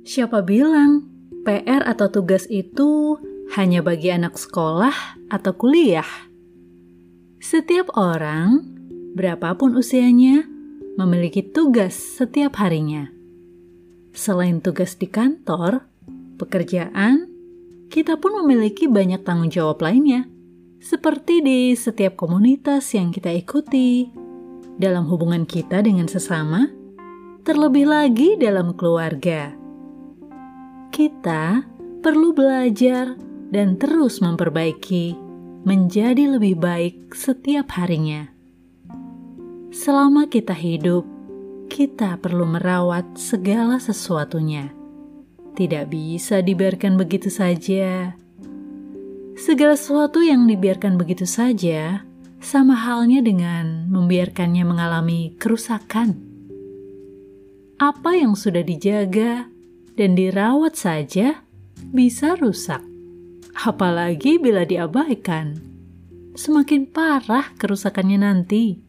Siapa bilang PR atau tugas itu hanya bagi anak sekolah atau kuliah? Setiap orang, berapapun usianya, memiliki tugas setiap harinya. Selain tugas di kantor, pekerjaan, kita pun memiliki banyak tanggung jawab lainnya, seperti di setiap komunitas yang kita ikuti, dalam hubungan kita dengan sesama, terlebih lagi dalam keluarga kita perlu belajar dan terus memperbaiki menjadi lebih baik setiap harinya. Selama kita hidup, kita perlu merawat segala sesuatunya. Tidak bisa dibiarkan begitu saja. Segala sesuatu yang dibiarkan begitu saja sama halnya dengan membiarkannya mengalami kerusakan. Apa yang sudah dijaga dan dirawat saja bisa rusak. Apalagi bila diabaikan, semakin parah kerusakannya nanti.